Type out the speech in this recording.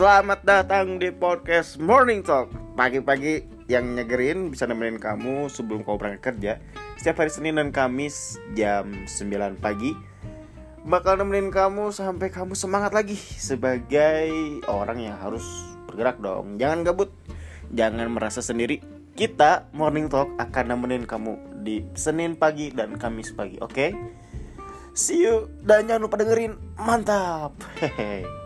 Selamat datang di podcast Morning Talk Pagi-pagi yang nyegerin bisa nemenin kamu sebelum kau berangkat kerja Setiap hari Senin dan Kamis jam 9 pagi Bakal nemenin kamu sampai kamu semangat lagi Sebagai orang yang harus bergerak dong Jangan gabut, jangan merasa sendiri Kita Morning Talk akan nemenin kamu di Senin pagi dan Kamis pagi, oke? See you dan jangan lupa dengerin Mantap. Hehehe.